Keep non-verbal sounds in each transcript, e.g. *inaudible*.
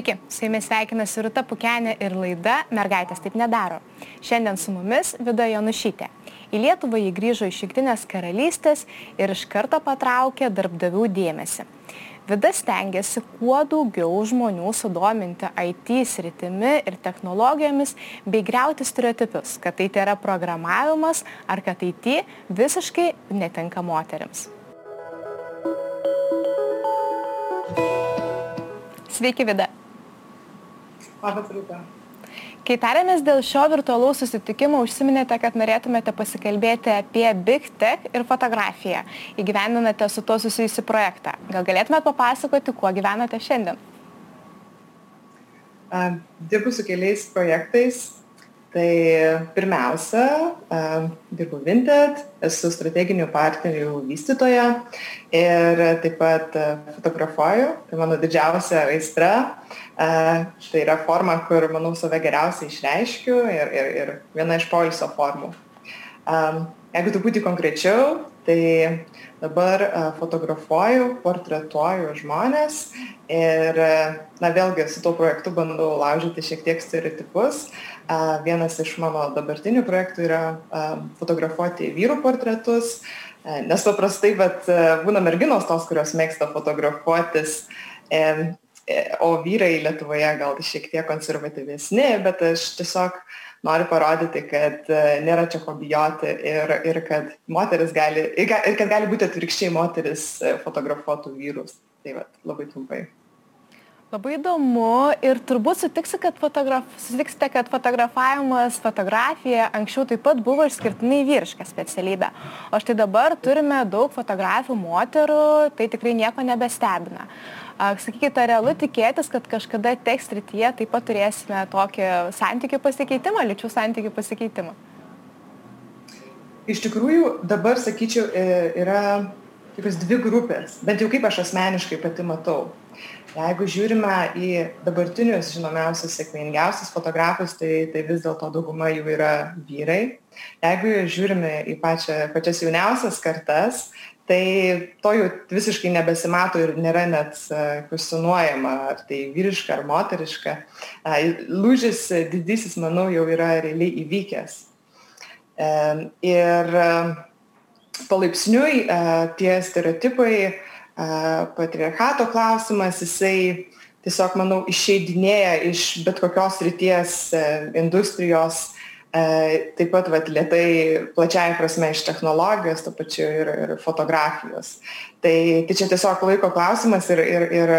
Sveiki, su jumis sveikinasi Rūta Pukenė ir laida Mergaitės taip nedaro. Šiandien su mumis Vida Jonušytė. Į Lietuvą jį grįžo iš Junktinės karalystės ir iš karto patraukė darbdavių dėmesį. Vida stengiasi kuo daugiau žmonių sudominti IT sritimi ir technologijomis bei greuti stereotipus, kad tai yra programavimas ar kad IT visiškai netinka moteriams. Sveiki, Vida. Labas rytas. Kai tarėmės dėl šio virtualaus susitikimo, užsiminėte, kad norėtumėte pasikalbėti apie Big Tech ir fotografiją. Įgyvendinate su to susijusi projektą. Gal galėtumėte papasakoti, kuo gyvenate šiandien? Dirbu su keliais projektais. Tai pirmiausia, dirbu Vinted, esu strateginių partnerių vystytoja ir taip pat fotografuoju. Tai mano didžiausia aistra Tai yra forma, kur, manau, save geriausiai išreiškiu ir, ir, ir viena iš poilsio formų. Jeigu truputį konkrečiau, tai dabar fotografuoju, portretuoju žmonės ir, na vėlgi, su tuo projektu bandau laužyti šiek tiek stereotipus. Vienas iš mano dabartinių projektų yra fotografuoti vyrų portretus, nes paprastai, bet būna merginos tos, kurios mėgsta fotografuotis o vyrai Lietuvoje gal šiek tiek konservatyvesni, bet aš tiesiog noriu parodyti, kad e, nėra čia ko bijoti ir, ir kad moteris gali, ir kad gali būti atvirkščiai moteris e, fotografuotų vyrus. Tai va, labai trumpai. Labai įdomu ir turbūt sutiksi, kad fotograf, sutiksite, kad fotografavimas, fotografija anksčiau taip pat buvo išskirtinai vyriška specialybė. O štai dabar turime daug fotografijų moterų, tai tikrai nieko nebestebina. Sakykite, realu tikėtis, kad kažkada teks srityje taip pat turėsime tokį santykių pasikeitimą, lyčių santykių pasikeitimą? Iš tikrųjų, dabar, sakyčiau, e, yra tokios dvi grupės, bent jau kaip aš asmeniškai pati matau. Jeigu žiūrime į dabartinius žinomiausius, sėkmingiausius fotografus, tai, tai vis dėlto dauguma jų yra vyrai. Jeigu žiūrime į pačią, pačias jauniausias kartas, tai to jau visiškai nebesimato ir nėra net kvestionuojama, ar tai vyriška ar moteriška. Lūžis didysis, manau, jau yra realiai įvykęs. Ir palaipsniui tie stereotipai, patriarchato klausimas, jisai tiesiog, manau, išeidinėja iš bet kokios ryties industrijos E, taip pat vat, lietai plačiai prasme iš technologijos, to pačiu ir, ir fotografijos. Tai, tai čia tiesiog laiko klausimas ir, ir, ir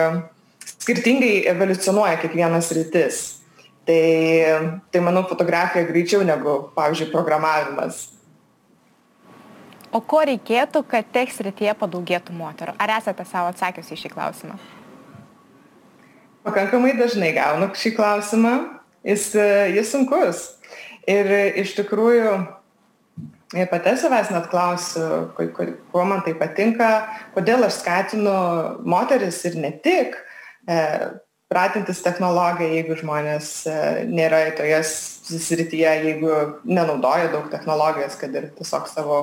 skirtingai evoliucionuoja kiekvienas rytis. Tai, tai manau, fotografija greičiau negu, pavyzdžiui, programavimas. O ko reikėtų, kad tech srityje padaugėtų moterų? Ar esate savo atsakius į šį klausimą? Pakankamai dažnai gaunu šį klausimą. Jis, jis sunkus Ir iš tikrųjų, pati savęs net klausiu, kuo man tai patinka, kodėl aš skatinu moteris ir ne tik e, pratintis technologiją, jeigu žmonės e, nėra toje srityje, jeigu nenaudoja daug technologijos, kad ir tiesiog savo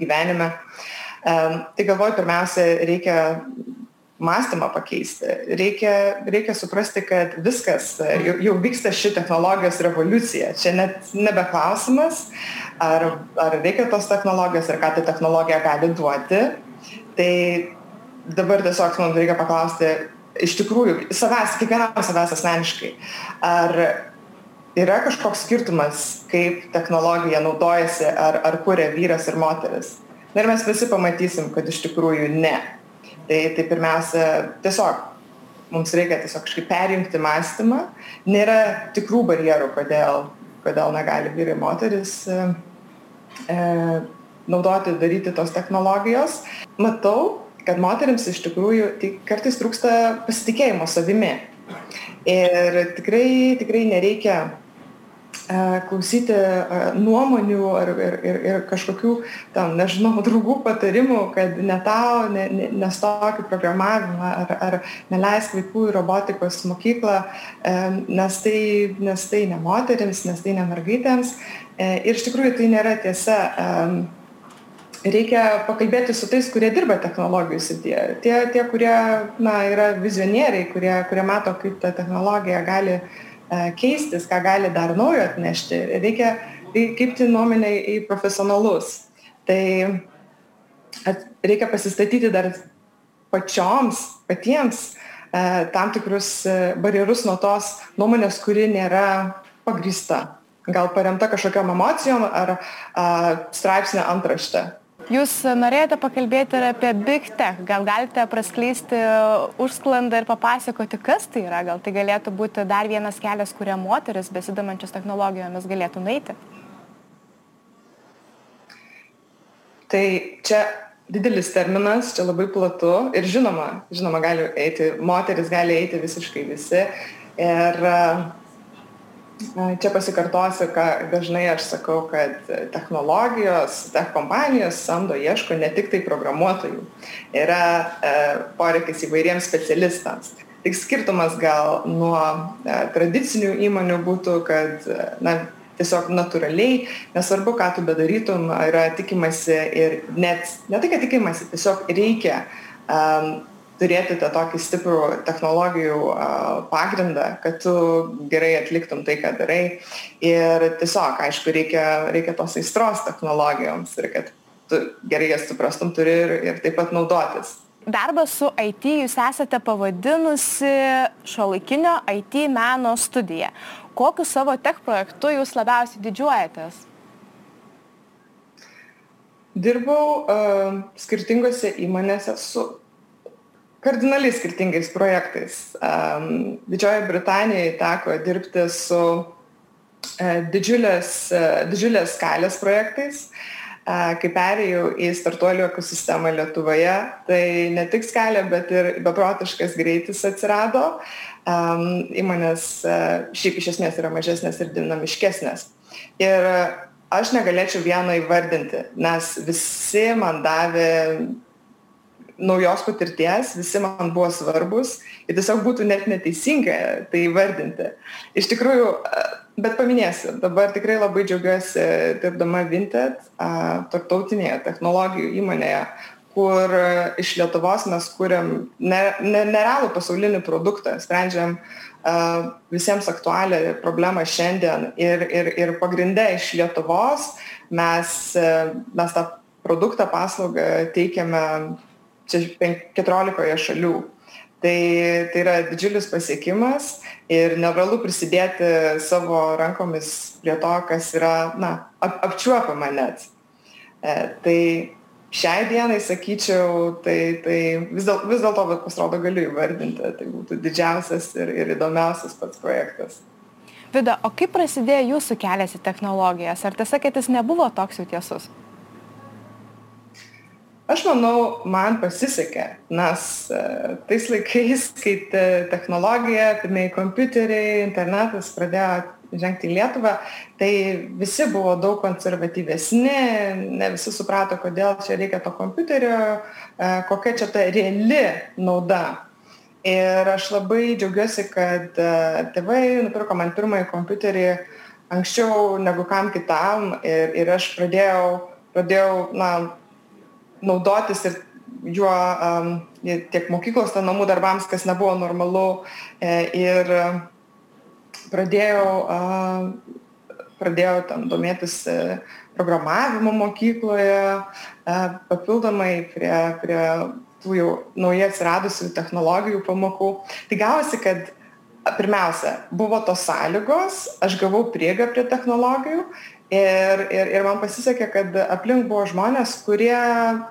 gyvenime. E, tai galvoju, pirmiausia, reikia mąstymą pakeisti. Reikia, reikia suprasti, kad viskas, jau, jau vyksta ši technologijos revoliucija. Čia net nebe klausimas, ar, ar reikia tos technologijos ir ką ta technologija gali duoti. Tai dabar tiesiog man reikia paklausti iš tikrųjų savęs, kiekvienam savęs asmeniškai, ar yra kažkoks skirtumas, kaip technologija naudojasi, ar, ar kuria vyras ir moteris. Na ir mes visi pamatysim, kad iš tikrųjų ne tai tai pirmiausia tiesiog mums reikia tiesiog kažkaip perjungti mąstymą. Nėra tikrų barjerų kodėl kodėl negali vyrai moterys e, e, naudoti daryti tos technologijos. Matau kad moterims iš tikrųjų tai kartais trūksta pasitikėjimo savimi. Ir tikrai tikrai nereikia klausyti nuomonių ar, ir, ir, ir kažkokių, tam, nežinau, *laughs* draugų patarimų, kad ne tau, ne, ne, nestok į programavimą ar, ar neleisk vaikų į robotikos mokyklą, nes tai, nes tai ne moteriams, nes tai ne mergaitėms. E, ir iš tikrųjų tai nėra tiesa. reikia pakalbėti su tais, kurie dirba technologijų srityje. Tie, tie kurie na, yra vizionieriai, kurie, kurie mato, kaip ta technologija gali e, keistis, ką gali dar naujo atnešti. Reikia kreipti nuomonę į profesionalus. Tai reikia pasistatyti dar pačioms, patiems tam tikrus barjerus nuo tos nuomonės, kuri nėra pagrįsta. Gal paremta kažkokiam emocijom ar a, straipsnė antraštė. Jūs norėjote pakalbėti ir apie Big Tech. Gal galite praskleisti užsklandą ir papasakoti, kas tai yra? Gal tai galėtų būti dar vienas kelias, kurie moteris besidomančios technologijomis galėtų nueiti? Tai čia didelis terminas, čia labai platu ir žinoma, žinoma, gali eiti, moteris gali eiti visiškai visi. Ir uh, Čia pasikartosiu, ką dažnai aš sakau, kad technologijos, tech kompanijos samdo, ieško ne tik tai programuotojų, yra e, poreikis įvairiems specialistams. Tik skirtumas gal nuo e, tradicinių įmonių būtų, kad na, tiesiog natūraliai, nesvarbu, ką tu bedarytum, yra tikimasi ir net, ne tai, kad tikimasi, tiesiog reikia um, turėti tą tokį stiprų technologijų pagrindą, kad tu gerai atliktum tai, ką darai. Ir tiesiog, aišku, reikia, reikia tos aistros technologijoms ir kad tu gerai jas suprastum turi ir, ir taip pat naudotis. Darbą su IT jūs esate pavadinusi šiuolaikinio IT meno studija. Kokiu savo tech projektu jūs labiausiai didžiuojatės? Dirbau uh, skirtingose įmonėse su kardinaliai skirtingais projektais. Didžiojoje Britanijoje teko dirbti su e, didžiulės, e, didžiulės skalės projektais. Kai perėjau į startuolių ekosistemą Lietuvoje, tai ne tik skalė, bet ir beprotiškas greitis atsirado. Įmonės e, šiaip iš esmės yra mažesnės ir dinamiškesnės. Ir aš negalėčiau vieno įvardinti, nes visi man davė naujos patirties, visi man buvo svarbus ir tiesiog būtų net neteisinga tai įvardinti. Iš tikrųjų, bet paminėsiu, dabar tikrai labai džiaugiuosi dirbdama Vinted, tarptautinėje technologijų įmonėje, kur iš Lietuvos mes kūrėm nerealų pasaulinį produktą, sprendžiam uh, visiems aktualią problemą šiandien ir, ir, ir pagrindę iš Lietuvos mes, uh, mes tą produktą, paslaugą teikiame čia 14 šalių. Tai, tai yra didžiulis pasiekimas ir nevalu prisidėti savo rankomis prie to, kas yra na, ap, apčiuopama net. E, tai šiai dienai, sakyčiau, tai, tai vis dėlto vis dėl pasirodo galiu įvardinti, tai būtų didžiausias ir, ir įdomiausias pats projektas. Vida, o kaip prasidėjo jūsų kelias į technologijas? Ar tiesa, kad jis nebuvo toks jau tiesus? Aš manau man pasisekė nes e, tais laikais kai te technologija pirmieji kompiuteriai internetas pradėjo žengti į lietuvą tai visi buvo daug konservatyvesni ne visi suprato kodėl čia reikia to kompiuterio e, kokia čia ta reali nauda. Ir aš labai džiaugiuosi kad e, tėvai nupirko man pirmąjį kompiuterį anksčiau negu kam kitam ir ir aš pradėjau pradėjau na naudotis ir juo um, tiek mokyklos namų darbams, kas nebuvo normalu. E, ir pradėjau, uh, pradėjau tam domėtis e, programavimu mokykloje, uh, papildomai prie, prie tų jau naujai atsiradusių technologijų pamokų. Tai gavosi, kad pirmiausia, buvo tos sąlygos, aš gavau priegą prie technologijų ir ir ir man pasisekė kad aplink buvo žmonės kurie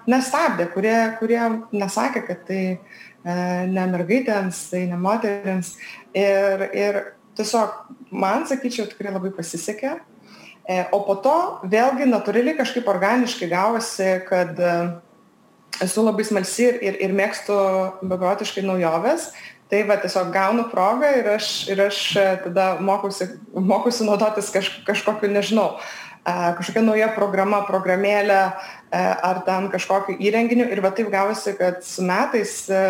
nestabdė kurie kurie nesakė kad tai e, ne mergaitėms tai ne moterims. Ir ir tiesiog man sakyčiau tikrai labai pasisekė. E, o po to vėlgi natūraliai kažkaip organiškai gavosi kad e, esu labai smalsi ir ir ir mėgstu beprotiškai naujoves tai va tiesiog gaunu progą ir aš ir aš e, tada mokausi mokausi naudotis kaž kažkokiu nežinau kažkokia nauja programa programėlė e, ar ten kažkokiu įrenginiu ir va taip gavosi kad su metais e,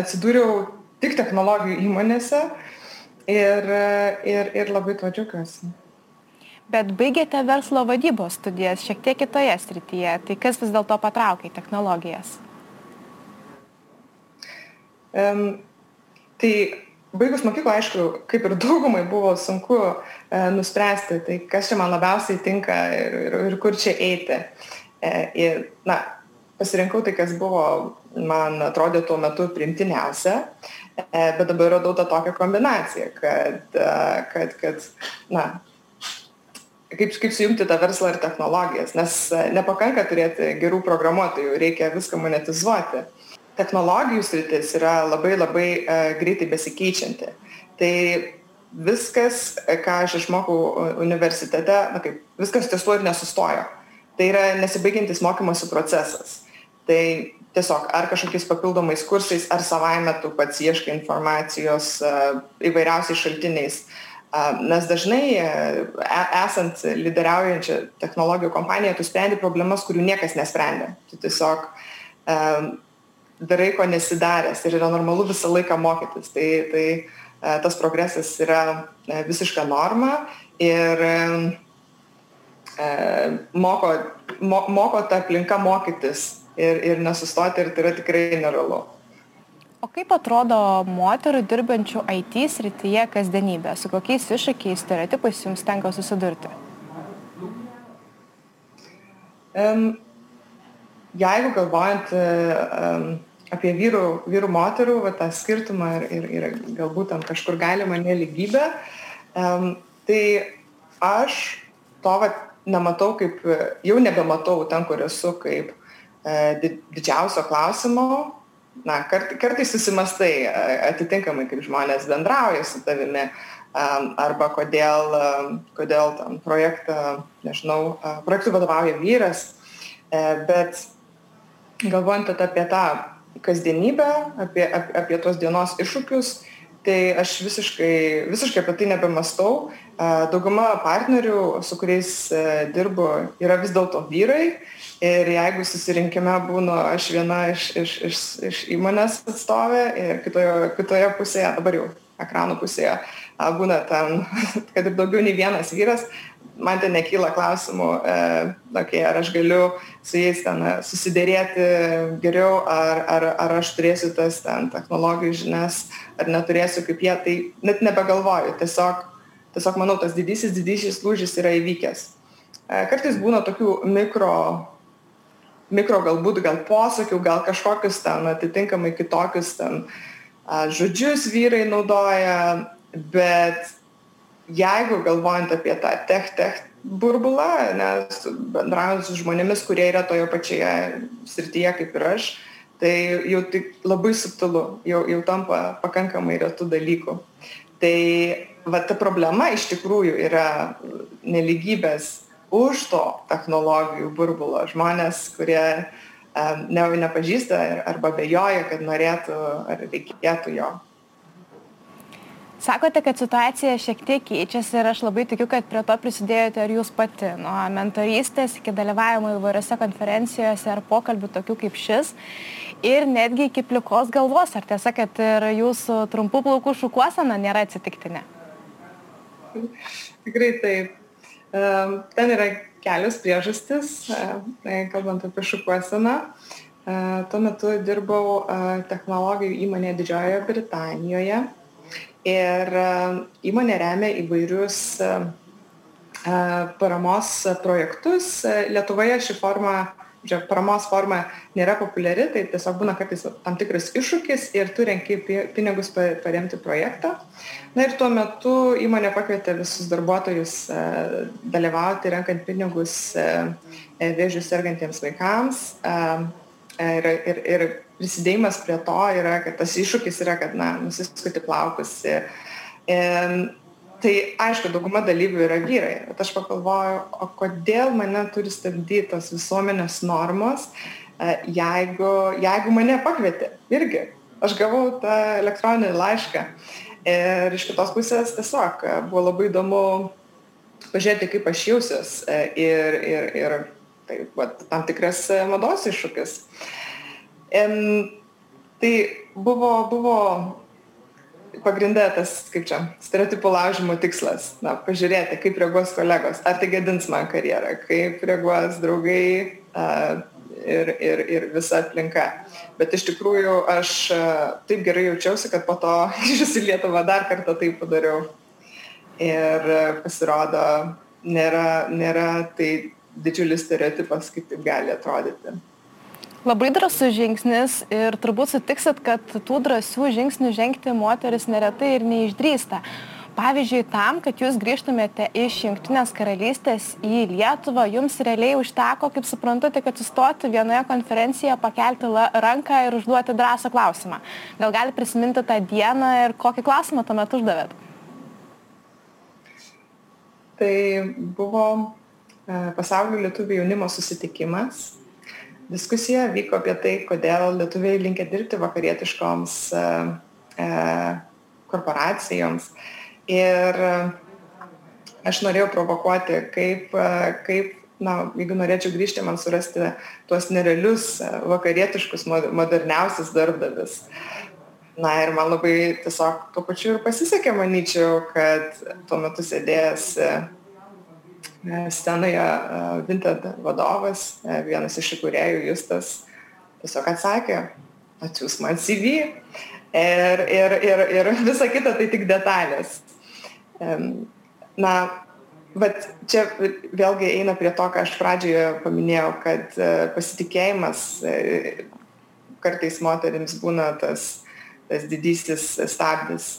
atsidūriau tik technologijų įmonėse ir, ir, ir labai tuo džiaugiuosi. Bet baigėte verslo vadybos studijas šiek tiek kitoje srityje. Tai kas vis dėlto patraukė į technologijas? Um, tai baigus mokyklą, aišku, kaip ir daugumai buvo sunku e, nuspręsti, tai kas čia man labiausiai tinka ir, ir, ir kur čia eiti. E, ir, na, pasirinkau tai, kas buvo, man atrodė tuo metu primtiniausia, e, bet dabar radau tą tokią kombinaciją, kad, e, kad, kad na, kaip, kaip sujungti tą verslą ir technologijas, nes e, nepakanka turėti gerų programuotojų, reikia viską monetizuoti technologijų sritis yra labai labai e, greitai besikeičianti. Tai viskas, e, ką aš išmokau universitete, na kaip, viskas ties tuo ir nesustojo. Tai yra nesibaigiantis mokymosi procesas. Tai tiesiog ar kažkokiais papildomais kursais, ar savaime tu pats ieškai informacijos e, įvairiausiais šaltiniais. Nes dažnai esant lyderiaujančią technologijų kompaniją, tu sprendi problemas, kurių niekas nesprendė. Tu tiesiog darai ko nesidaręs ir yra normalu visą laiką mokytis. Tai, tai e, tas progresas yra e, visiška norma ir e, moko, mo, moko tą aplinką mokytis ir, ir nesustoti ir tai yra tikrai nerealu. O kaip atrodo moterų dirbančių IT srityje kasdienybė? Su kokiais iššūkiais, stereotipais jums tenka susidurti? Um, jeigu galvojant um, apie vyrų, vyrų moterų va, tą skirtumą ir, ir, ir galbūt tam kažkur galima neligybę, um, tai aš to va, nematau kaip, jau nebematau ten, kur esu, kaip e, didžiausio klausimo. Na, kart, kartais susimastai e, atitinkamai, kaip žmonės bendrauja su tavimi, um, arba kodėl, um, kodėl tam projektą, nežinau, uh, projektų vadovauja vyras, uh, bet galvojant apie tą kasdienybę, apie, apie, apie tos dienos iššūkius, tai aš visiškai, visiškai apie tai nebemastau. Dauguma partnerių, su kuriais e, dirbu, yra vis dėlto vyrai. Ir jeigu susirinkime būnu aš viena iš, iš, iš, iš įmonės atstovė ir kitoje, kitoje pusėje, dabar jau ekrano pusėje, būna ten, *laughs* kad ir daugiau nei vienas vyras, man ten nekyla klausimų, e, okay, ar aš galiu su jais ten e, susidėrėti geriau, ar, ar, ar aš turėsiu tas ten technologijų žinias, ar neturėsiu kaip jie, tai net nebegalvoju. Tiesiog, tiesiog manau, tas didysis, didysis lūžis yra įvykęs. E, kartais būna tokių mikro, mikro galbūt gal posakių, gal kažkokius ten atitinkamai kitokius ten žodžius vyrai naudoja, bet jeigu galvojant apie tą tech tech burbulą, nes bendraujant su žmonėmis, kurie yra toje pačioje srityje kaip ir aš, tai jau tik labai subtilu, jau, jau tampa pakankamai retų dalykų. Tai va ta problema iš tikrųjų yra neligybės už to technologijų burbulo. Žmonės, kurie ne, nepažįsta arba bejoja, kad norėtų ar reikėtų jo sakote kad situacija šiek tiek keičiasi ir aš labai tikiu kad prie to prisidėjote ir jūs pati. Nuo mentorystės iki dalyvavimo įvairiose konferencijose ar pokalbių tokių kaip šis ir netgi iki plikos galvos. Ar tiesa kad ir jūsų trumpų plaukų šukuosena nėra atsitiktinė? Tikrai taip. Ten yra kelios priežastys tai kalbant apie šukuoseną. Tuo metu dirbau technologijų įmonėje Didžiojoje Britanijoje ir e, įmonė remia įvairius e, e, paramos projektus. Lietuvoje ši forma, čia paramos forma nėra populiari, tai tiesiog būna kartais tam tikras iššūkis ir tu renki pinigus paremti projektą. Na ir tuo metu įmonė pakvietė visus darbuotojus dalyvauti renkant pinigus vėžių sergantiems vaikams. Ir, ir, ir prisidėjimas prie to yra, kad tas iššūkis yra, kad, na, nusiskuti plaukus. Ir, tai aišku, dauguma dalyvių yra vyrai, bet aš pagalvoju, o kodėl mane turi stabdyti tos visuomenės normos, e, jeigu, jeigu mane pakvietė irgi. Aš gavau tą elektroninį laišką ir iš kitos pusės tiesiog buvo labai įdomu pažiūrėti, kaip aš jausiuos e, ir, ir, ir tai vat, tam tikras mados iššūkis. Tai buvo, buvo pagrindė tas, kaip čia, stereotipų laužimo tikslas. Na, pažiūrėti, kaip reaguos kolegos, ar tai gadins man karjerą, kaip reaguos draugai a, ir, ir, ir visa aplinka. Bet iš tikrųjų aš a, taip gerai jaučiausi, kad po to *laughs* grįžus į Lietuvą dar kartą tai padariau. Ir a, pasirodo, nėra, nėra tai didžiulis stereotipas, kaip taip gali atrodyti. Labai drąsus žingsnis ir turbūt sutiksit, kad tų drąsių žingsnių žengti moteris neretai ir neišdrįsta. Pavyzdžiui, tam, kad jūs grįžtumėte iš Junktinės karalystės į Lietuvą, jums realiai užteko, kaip suprantu, tik atsistoti vienoje konferencijoje, pakelti ranką ir užduoti drąsą klausimą. Gal gali prisiminti tą dieną ir kokį klausimą tuomet uždavėt? Tai buvo pasaulio lietuvių jaunimo susitikimas diskusija vyko apie tai, kodėl lietuviai linkia dirbti vakarietiškoms e, e, korporacijoms. Ir e, aš norėjau provokuoti, kaip, kaip na, jeigu norėčiau grįžti, man surasti tuos nerealius vakarietiškus, moderniausius darbdavius. Na ir man labai tiesiog tuo pačiu ir pasisekė, manyčiau, kad tuo metu sėdėjęs scenoje Vinted vadovas, vienas iš įkūrėjų Justas, tiesiog atsakė, atsiūs man CV ir, ir, ir, ir visa kita tai tik detalės. Na, bet čia vėlgi eina prie to, ką aš pradžioje paminėjau, kad pasitikėjimas kartais moterims būna tas, tas didysis stabdis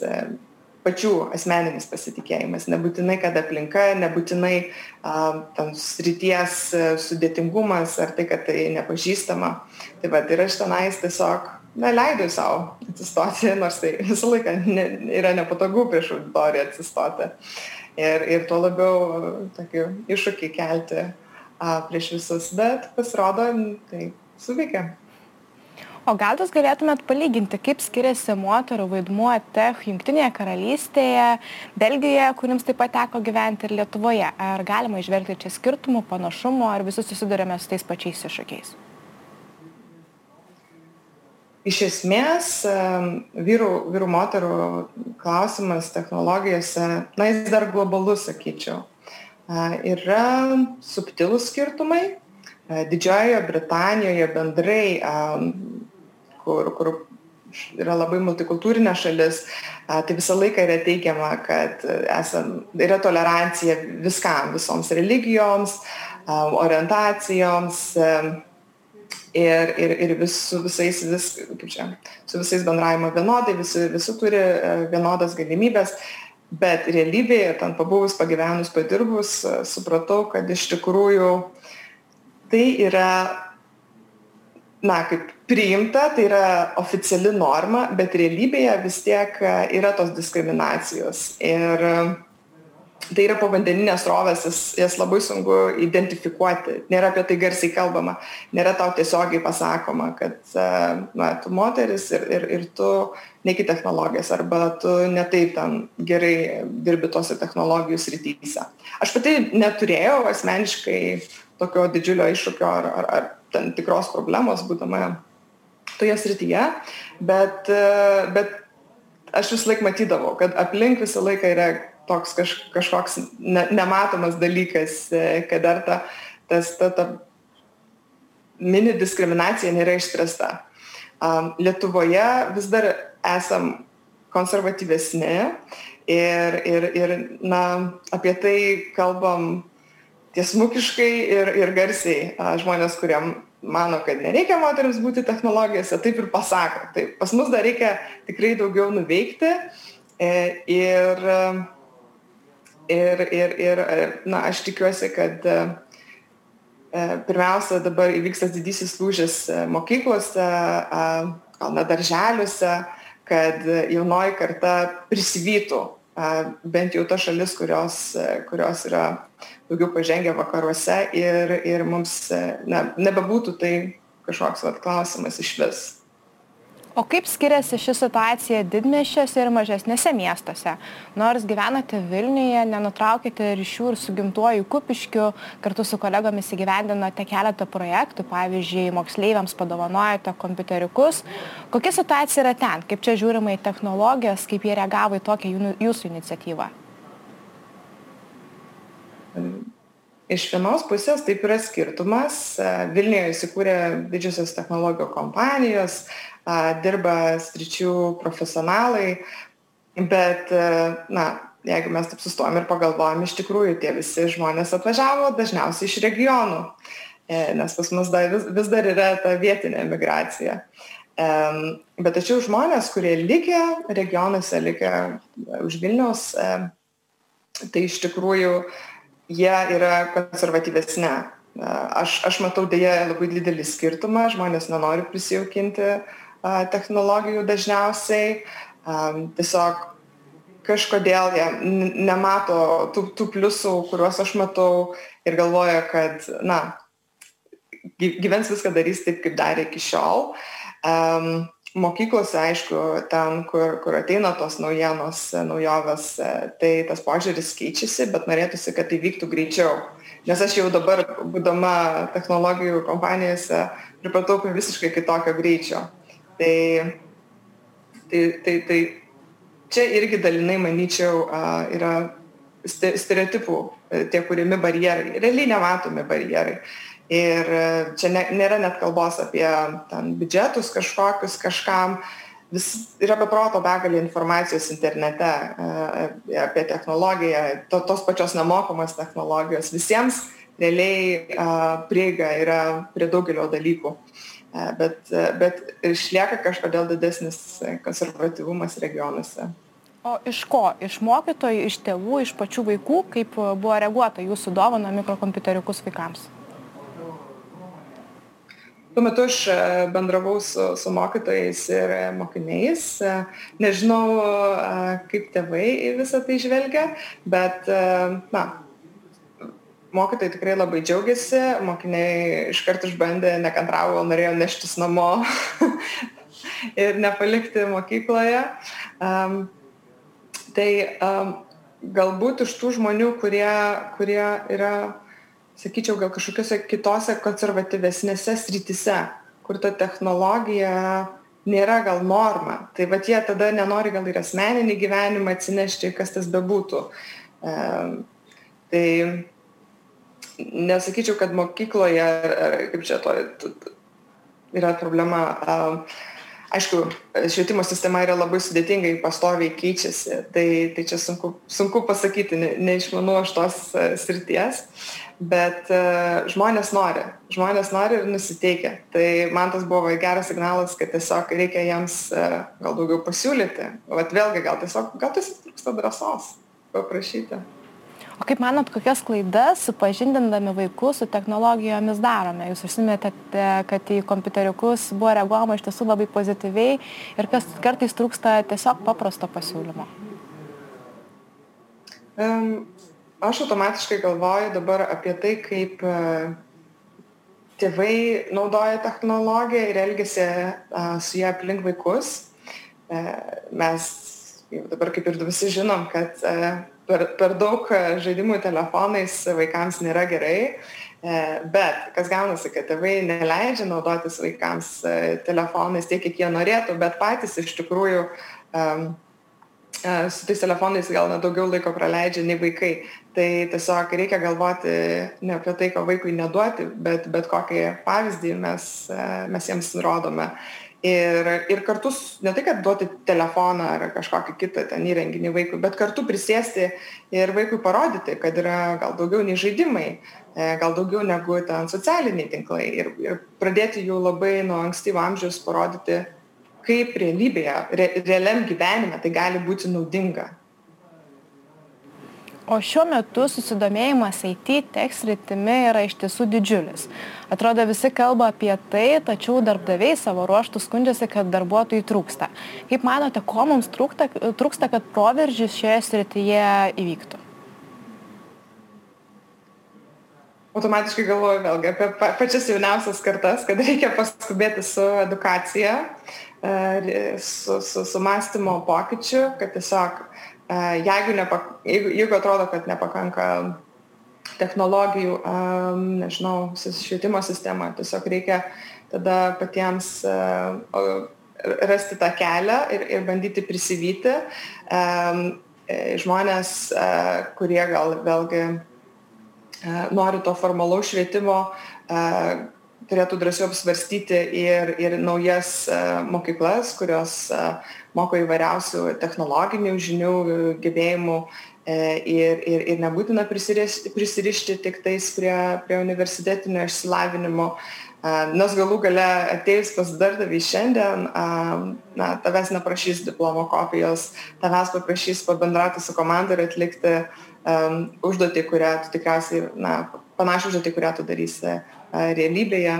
pačių asmeninis pasitikėjimas. Nebūtinai, kad aplinka, nebūtinai uh, tam srities sudėtingumas ar tai, kad tai nepažįstama. Tai va, ir aš tenais tiesiog neleidau savo atsistoti, *laughs* nors tai visą laiką ne, yra nepatogu prieš auditoriją atsistoti. Ir, ir tuo labiau tokį iššūkį kelti a, prieš visus, bet pasirodo, tai suveikia. O gal jūs galėtumėt palyginti, kaip skiriasi moterų vaidmuo tech Junktinėje karalystėje, Belgijoje, kuriams taip pat teko gyventi ir Lietuvoje? Ar galima išvelgti čia skirtumų, panašumų, ar visi susidurėme su tais pačiais iššūkiais? Iš esmės, vyrų, vyrų moterų klausimas technologijose, na, jis dar globalus, sakyčiau. Yra subtilūs skirtumai. Didžiojoje Britanijoje bendrai kur, kur yra labai multikultūrinė šalis, tai visą laiką yra teigiama, kad esam, yra tolerancija viskam, visoms religijoms, orientacijoms ir, ir, ir vis, su visais, vis, kaip čia, su visais bendravimo vienodai, visi, visi turi vienodas galimybės, bet realybėje, ten pabuvus, pagyvenus, padirbus, supratau, kad iš tikrųjų tai yra na kaip priimta tai yra oficiali norma bet realybėje vis tiek e, yra tos diskriminacijos. Ir e, tai yra povandeninės srovės jas jas labai sunku identifikuoti. Nėra apie tai garsiai kalbama nėra tau tiesiogiai pasakoma kad e, na tu moteris ir ir ir tu neiki technologijas arba tu ne taip ten gerai dirbi tose technologijų srityse. Aš pati neturėjau asmeniškai tokio didžiulio iššūkio ar ar ar ten tikros problemos būdama toje srityje, bet, bet aš vis laik matydavau, kad aplink visą laiką yra toks kaž, kažkoks ne, nematomas dalykas, kad dar ta, tas, ta, ta mini diskriminacija nėra išspręsta. Lietuvoje vis dar esam konservatyvesni ir, ir, ir na, apie tai kalbam tiesmukiškai ir, ir garsiai žmonės, kuriem mano, kad nereikia moteriams būti technologijose, taip ir pasako. Tai pas mus dar reikia tikrai daugiau nuveikti e, ir, ir, ir, ir na, aš tikiuosi, kad e, pirmiausia dabar įvyks tas didysis lūžis e, mokyklose, gal net darželiuose, kad jaunoji karta prisivytų bent jau tas šalis, kurios, kurios yra daugiau pažengę vakaruose ir, ir mums na, nebebūtų tai kažkoks vat, klausimas iš vis. o kaip skiriasi ši situacija didmiesčiuose ir mažesniuose miestuose? Nors gyvenate vilniuje nenutraukiate ryšių ir su gimtuoju kupiškiu kartu su kolegomis įgyvendinote keletą projektų pavyzdžiui moksleiviams padovanojote kompiuteriukus. Kokia situacija yra ten? Kaip čia žiūrima į technologijas? Kaip jie reagavo į tokią jūsų iniciatyvą iš vienos pusės taip yra skirtumas. Vilniuje įsikūrė didžiosios technologijų kompanijos dirba sričių profesionalai bet na jeigu mes taip sustojam ir pagalvojam iš tikrųjų tie visi žmonės atvažiavo dažniausiai iš regionų e, nes pas mus dar vis, vis dar yra ta vietinė migracija. Bet tačiau žmonės kurie likę regionuose likę už vilniaus tai iš tikrųjų jie yra konservatyvesni. Aš, aš matau dėja labai didelį skirtumą, žmonės nenori prisijaukinti technologijų dažniausiai, tiesiog kažkodėl jie nemato tų, tų pliusų, kuriuos aš matau ir galvoja, kad, na, gyvens viską darys taip, kaip darė iki šiol. Um, mokyklose aišku ten kur kur ateina tos naujienos naujovės tai tas požiūris keičiasi bet norėtųsi kad tai vyktų greičiau. Nes aš jau dabar būdama technologijų kompanijose pripratau prie visiškai kitokio greičio. Tai tai tai tai čia irgi dalinai manyčiau yra stereotipų tie kuriami barjerai realiai nematomi barjerai ir čia ne nėra net kalbos apie ten biudžetus kažkokius kažkam. Vis yra be proto begalė informacijos internete apie technologiją to tos pačios nemokamos technologijos. Visiems realiai prieiga yra prie daugelio dalykų. Bet bet išlieka kažkodėl didesnis konservatyvumas regionuose. O iš ko? Iš mokytojų iš tėvų iš pačių vaikų? Kaip buvo reaguota jūsų dovaną mikrokompiuteriukus vaikams tuo metu aš e, bendravau su, su mokytojais ir mokiniais. E, nežinau, e, kaip tėvai į visą tai žvelgia, bet, na, mokytojai tikrai labai džiaugiasi, mokiniai iškart išbandė, nekantravo, norėjo neštis namo *laughs* ir nepalikti mokykloje. Um, tai um, galbūt iš tų žmonių, kurie, kurie yra sakyčiau gal kažkokiose kitose konservatyvesnėse srityse kur ta technologija nėra gal norma. Tai vat jie tada nenori gal ir asmeninį gyvenimą atsinešti kas tas bebūtų. Tai nesakyčiau kad mokykloje kaip čia to yra problema aišku švietimo sistema yra labai sudėtinga ji pastoviai keičiasi tai tai čia sunku sunku pasakyti ne neišmanau aš tos e, srities bet e, žmonės nori žmonės nori ir nusiteikę. Tai man tas buvo geras signalas kad tiesiog reikia jiems e, gal daugiau pasiūlyti. Vat vėlgi gal tiesiog gal tiesiog trūksta drąsos paprašyti o kaip manot kokias klaidas supažindindami vaikus su technologijomis darome jūs užsiminėte kad į kompiuteriukus buvo reaguojama iš tiesų labai pozityviai ir kas kartais trūksta tiesiog paprasto pasiūlymo um, aš automatiškai galvoju dabar apie tai kaip uh, tėvai naudoja technologiją ir elgiasi uh, su ją aplink vaikus. Uh, mes dabar kaip ir visi žinom, kad per, per daug žaidimų telefonais vaikams nėra gerai, e, bet kas gaunasi, kad tėvai neleidžia naudotis vaikams e, telefonais tiek, kiek jie norėtų, bet patys iš tikrųjų um, su tais telefonais gal net daugiau laiko praleidžia nei vaikai. Tai tiesiog reikia galvoti ne apie tai, ko vaikui neduoti, bet, bet kokį pavyzdį mes, mes jiems nurodome ir ir kartu ne tai kad duoti telefoną ar kažkokį kitą ten įrenginį vaikui bet kartu prisėsti ir vaikui parodyti kad yra gal daugiau nei žaidimai e, gal daugiau negu ten socialiniai tinklai ir ir pradėti jau labai nuo ankstyvo amžiaus parodyti kaip realybėje re realiam gyvenime tai gali būti naudinga o šiuo metu susidomėjimas it tech sritimi yra iš tiesų didžiulis. Atrodo visi kalba apie tai tačiau darbdaviai savo ruožtu skundžiasi kad darbuotojų trūksta. Kaip manote ko mums trūkta trūksta kad proveržis šioje srityje įvyktų? Automatiškai galvoju vėlgi apie pačias jauniausias kartas, kad reikia paskubėti su edukacija, e, su, su, su mąstymo pokyčiu, kad tiesiog e, jeigu, nepak, jeigu, jeigu atrodo, kad nepakanka technologijų, nežinau, švietimo sistema, tiesiog reikia tada patiems rasti tą kelią ir, ir bandyti prisivyti žmonės, kurie gal vėlgi nori to formalaus švietimo, turėtų drąsiau apsvarstyti ir, ir naujas mokyklas, kurios moko įvairiausių technologinių žinių, gebėjimų e, ir, ir, ir nebūtina prisirišti, prisirišti tik tais prie, prie universitetinio išsilavinimo. Nes galų gale atėjus pas darbdavį šiandien, na, tavęs neprašys diplomo kopijos, tavęs paprašys pabendrauti su komanda ir atlikti um, užduotį, kurią tu tikriausiai, na, panašią užduotį, kurią tu darysi uh, realybėje.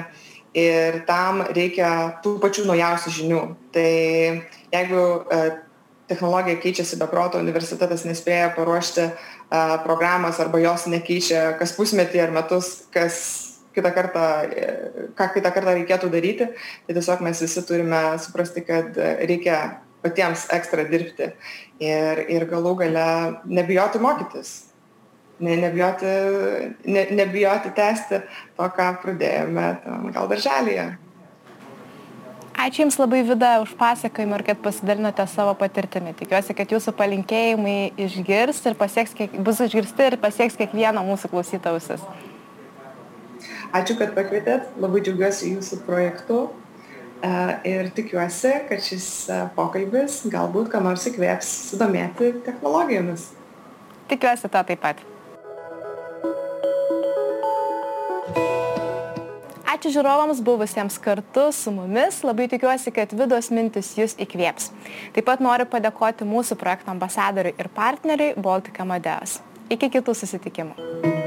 Ir tam reikia tų pačių naujausių žinių. Tai jeigu uh, technologija keičiasi be proto, universitetas nespėja paruošti uh, programas arba jos nekeičia kas pusmetį ar metus, kas kitą kartą, ką kitą kartą reikėtų daryti, tai tiesiog mes visi turime suprasti, kad reikia patiems ekstra dirbti ir, ir galų gale nebijoti mokytis, ne, nebijoti, ne, nebijoti tęsti to, ką pradėjome tam, gal darželėje. Ačiū Jums labai Vida už pasakojimą ir kad pasidalinote savo patirtimi. Tikiuosi, kad Jūsų palinkėjimai išgirs ir pasieks, kiek, bus išgirsti ir pasieks kiekvieno mūsų klausytausis. Ačiū, kad pakvietėt. Labai džiaugiuosi Jūsų projektu ir tikiuosi, kad šis pokalbis galbūt ką nors įkvėps sudomėti technologijomis. Tikiuosi to taip pat. Ačiū žiūrovams buvusiems kartu su mumis. Labai tikiuosi, kad vidos mintis jūs įkvėps. Taip pat noriu padėkoti mūsų projekto ambasadoriui ir partneriui Baltic Amadeus. Iki kitų susitikimų.